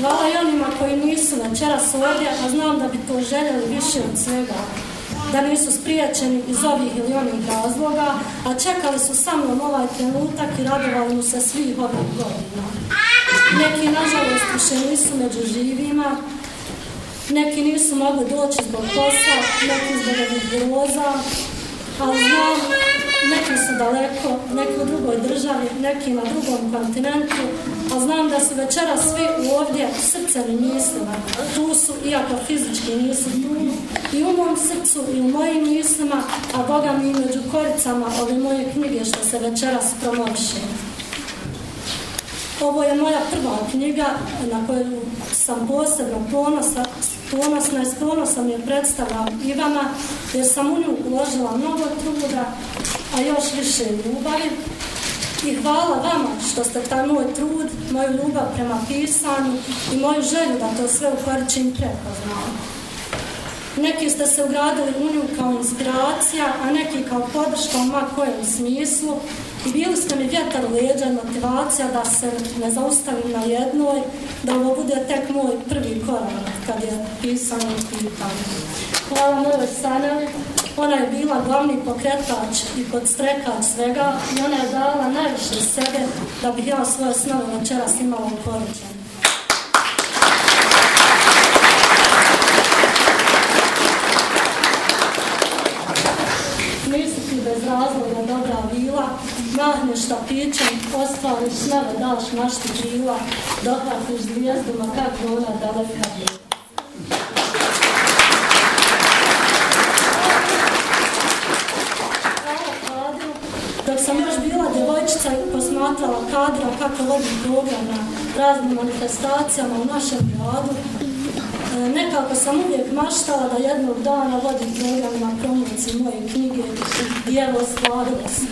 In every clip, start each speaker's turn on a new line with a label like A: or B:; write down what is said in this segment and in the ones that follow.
A: Hvala i onima koji nisu večeras ovdje, a znam da bi to željeli više od svega. Da nisu spriječeni iz ovih ili onih razloga, a čekali su sa mnom ovaj trenutak i radovali mu se svih ovih godina. Neki, nažalost, više nisu među živima, neki nisu mogli doći zbog posla, neki zbog ovih groza, ali znam neki su daleko, neki u drugoj državi, neki na drugom kontinentu, a znam da su večera svi ovdje srcem i mislima. Tu su, iako fizički nisu tu, i u mom srcu i u mojim mislima, a Boga mi među koricama ove moje knjige što se večeras promoviše. Ovo je moja prva knjiga na koju sam posebno ponosna, ponosna i s ponosom je predstavam i vama, jer sam u nju uložila mnogo truda, a još više ljubavi. I hvala vama što ste taj moj trud, moju ljubav prema pisanju i moju želju da to sve u Koričin prepoznao. Neki ste se ugradili u nju kao inspiracija, a neki kao podrška u ma kojem smislu. I bili ste mi vjetar leđa i motivacija da se ne zaustavim na jednoj, da ovo bude tek moj prvi korak kad je pisano pitanje. Hvala mojoj Sanjali, ona je bila glavni pokretač i podstrekač svega i ona je dala najviše sebe da bih ja svoje snove večeras imala u koričenju. razloga dobra vila, mahneš štapićem, ostvariš snove, daš mašti krila, dohvatiš zvijezdu, ma kako ona daleka bila. Dok sam još bila djevojčica posmatrala kadra kako vodi program na raznim manifestacijama u našem gradu, E, nekako sam uvijek maštala da jednog dana vodi program na promociji moje knjige i Dijelo stvarila sam.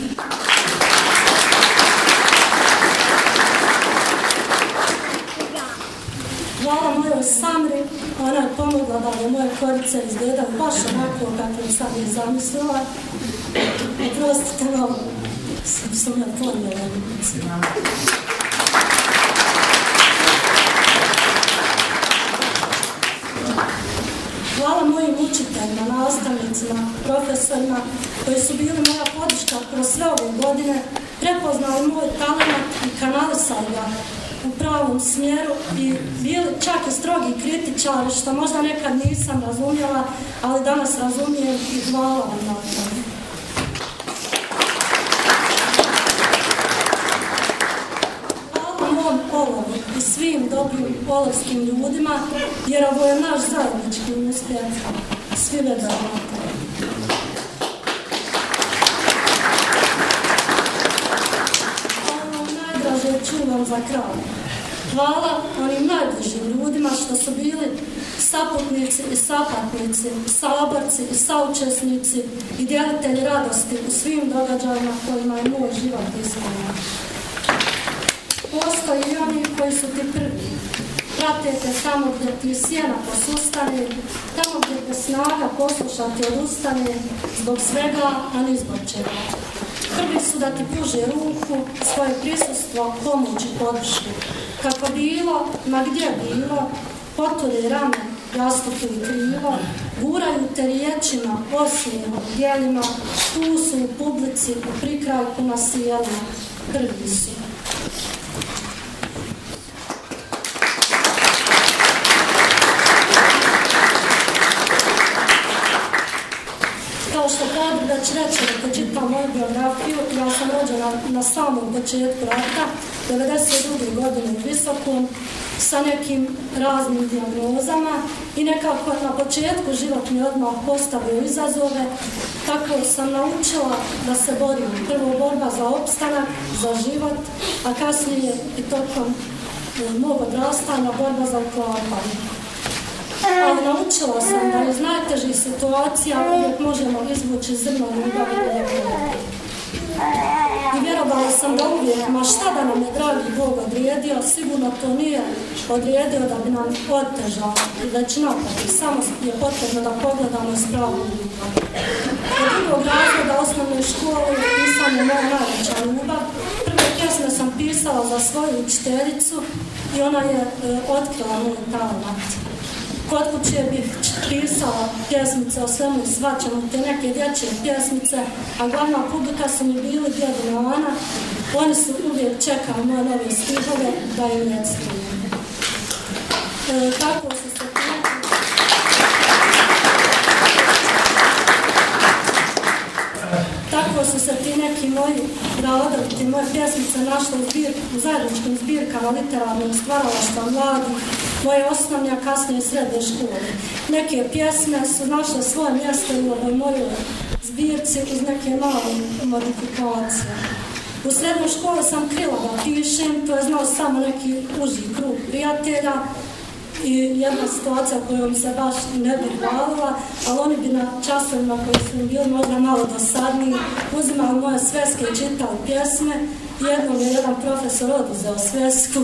A: Hvala mojoj Samri, ona je pomogla da je moje korice izgledaju baš onako kako sam je zamislila. Oprostite malo, sam ja ponijela. Hvala mojim učiteljima, nastavnicima, profesorima koji su bili moja podrška kroz sve ove godine, prepoznali moj talent i kanalisali ga u pravom smjeru i bili čak i strogi kritičari, što možda nekad nisam razumjela, ali danas razumijem i hvala vam na tome. i svim dobrim polovskim ljudima, jer ovo je naš zajednički uspjeh. Svi ne da najdraže čuvam za kraj. Hvala onim najbližim ljudima što su bili saputnici i sapatnici, saborci i saučesnici i djelitelji radosti u svim događajima kojima je moj život ispunjen postoji i oni koji su ti prvi. Pratite tamo gdje ti sjena posustane, tamo gdje te snaga poslušati odustane, zbog svega, a ni zbog čega. Prvi su da ti pruže ruku, svoje prisustvo, pomoć i podršku. Kako bilo, ma gdje bilo, potore rame, rastupu i krivo, guraju te riječima, osmijemo, dijelima, tu su u publici, u prikrajku na sjelima, prvi su. Već reći da čitam moju biografiju, ja sam rođena na samom početku rata, 92. godine u Visokom, sa nekim raznim diagnozama i nekako na početku život mi odmah postavio izazove, tako sam naučila da se borim. Prvo borba za opstanak, za život, a kasnije i tokom eh, mog odrastanja borba za uklapanje ali naučila sam da iz najtežih situacija uvijek možemo izvući zrno ljubavi i ljubavi. I vjerovala sam da uvijek, ma šta da nam je dragi Bog odrijedio, sigurno to nije odrijedio da bi nam otežao i već napak. Samo je potrebno da pogledamo s pravom ljubav. Od drugog razloga osnovne škole pisanje moja najveća ljubav. Prve pjesme sam pisala za svoju učiteljicu i ona je e, otkrila moj talent. Kod kuće bih pisala pjesmice o svemu i svačemu, te neke dječje pjesmice, a glavna publika su mi bili djedu Nana. Oni su uvijek čekali moje nove stihove da im recitujem. E, tako su se Tako su se ti neki moji radovi, ti moje pjesmice našle u, zbir, u zajedničkim zbirkama literarnog stvaralaštva mladih, moje osnovne, a kasnije srednje škole. Neke pjesme su našle svoje mjesto u ovoj mojoj zbirci uz neke male modifikacije. U srednjoj školi sam krila da pišem, to je znao samo neki uži krug prijatelja, i jedna situacija kojom se baš ne bi hvalila, ali oni bi na časovima koji su bili možda malo dosadniji uzimali moje sveske i čitali pjesme. Jednom je jedan profesor oduzeo svesku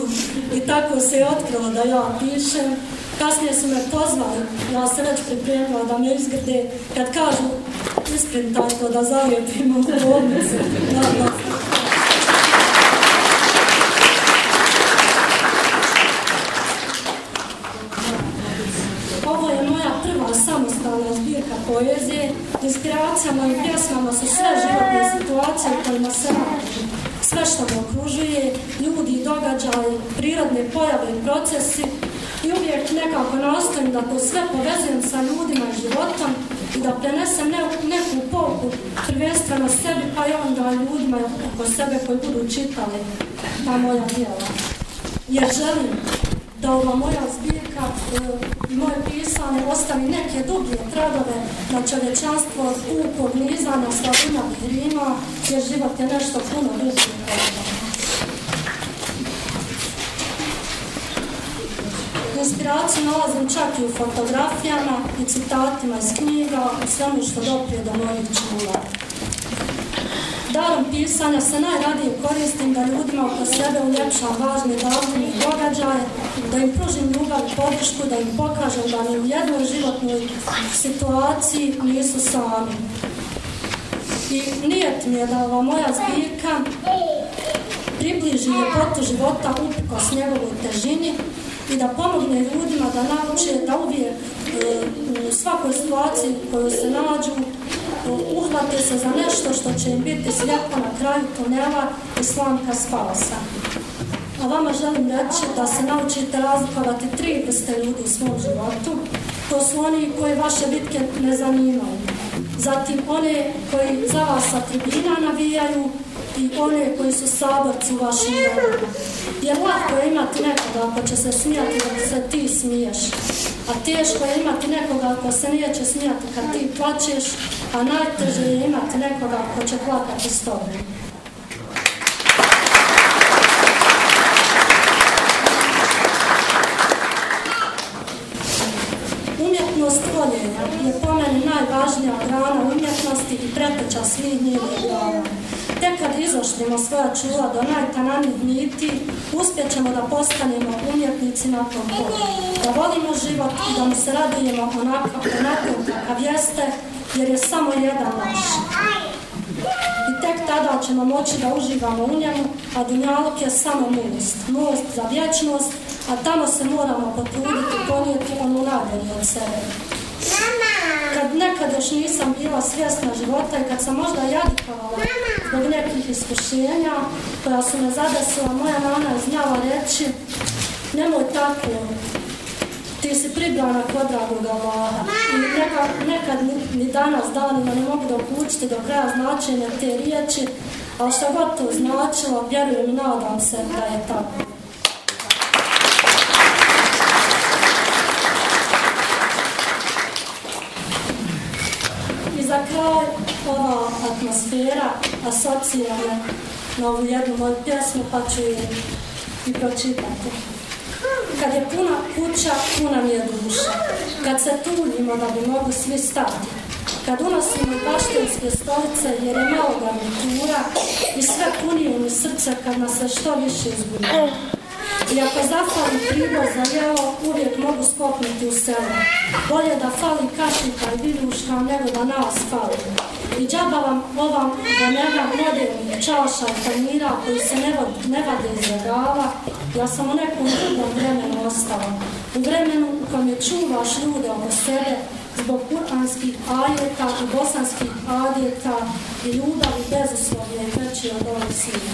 A: i tako se je otkrilo da ja pišem. Kasnije su me pozvali, ja se već pripremila da me izgrde, kad kažu isprintaj to da zalijepimo u bolnicu. poezije, inspiracijama i pjesmama su sve životne situacije u kojima se radi. Sve što me okružuje, ljudi, događaji, prirodne pojave i procesi i uvijek nekako nastojim da to sve povezujem sa ljudima i životom i da prenesem ne, neku pouku prvenstveno sebi pa i onda ljudima oko sebe koji budu čitali ta moja djela. Jer želim da ova moja zbirka e, i moje pisanje ostavi neke dublje tragove na čovečanstvo od ukog nizanja slavina grima, jer život je nešto puno dublje Inspiraciju nalazim čak i u fotografijama i citatima iz knjiga, u svemu što doprije do mojih čula. Darom pisanja se najradije koristim da ljudima oko sebe uljepšam važne datume i događaje, da im pružim ljubav i podršku, da im pokažem da ni u jednoj životnoj situaciji nisu sami. I nijet mi je da ova moja zbirka približi ljepotu života upiko s njegovoj težini i da pomogne ljudima da nauče da uvijek e, u svakoj situaciji koju se nađu uhvate se za nešto što će im biti sljepo na kraju tunela i slamka spasa. A vama želim reći da se naučite razlikovati tri vrste ljudi u svom životu. To su oni koji vaše bitke ne zanimaju. Zatim one koji za vas sa tribina navijaju i one koji su saborci u vašim. Jer lako je imati nekoga ako će se smijati dok se ti smiješ. A teško je imati nekoga ko se neće smijati kad ti plaćeš, a najteže je imati nekoga ko će plakati s tobom. Preteća svih njenih glava. Tek kad izoštimo svoja čula do najtananih niti, uspjećemo da postanemo umjetnici na tom polu. Da volimo život i da mu se radujemo onako, onako kakav jeste, jer je samo jedan naš. I tek tada ćemo moći da uživamo u njemu, a dunjalog je samo milost, milost za vječnost, a tamo se moramo potruditi ponijeti onu nadjelju od sebe. Kad nekad još nisam bila svjesna života i kad sam možda jadikovala zbog nekih iskušenja koja su me zadesila, moja mama je znala reći nemoj tako, ti si pribrana kod dragog Allaha. I neka, nekad ni, ni danas danima ne mogu da do kraja značenja te riječi, ali što god to značilo, vjerujem i nadam se da je tako. Za kraj, ova atmosfera asocira me na ovu jednu moju pjesmu, pa ću je i pročitati. Kad je puna kuća, puna mi je duša. Kad se tuljimo da bi mogli svi stati. Kad unosimo paštinske stolice jer je malo garnitura i sve punije mi srce kad nas se što više izgubimo. I ako zafali pribor za jelo, uvijek mogu skopnuti u selo. Bolje da fali kašnika i viduška nego da nas fali. I džaba vam ovam da ne dam modernih čaša i tanjira koji se ne, vod, ne vade iz regala, ja sam u nekom drugom vremenu ostala. U vremenu u kojem je čuvaš ljude oko sebe, zbog kuranskih ajeta i bosanskih adjeta i ljubavi bezuslovne i veći od ovog sina.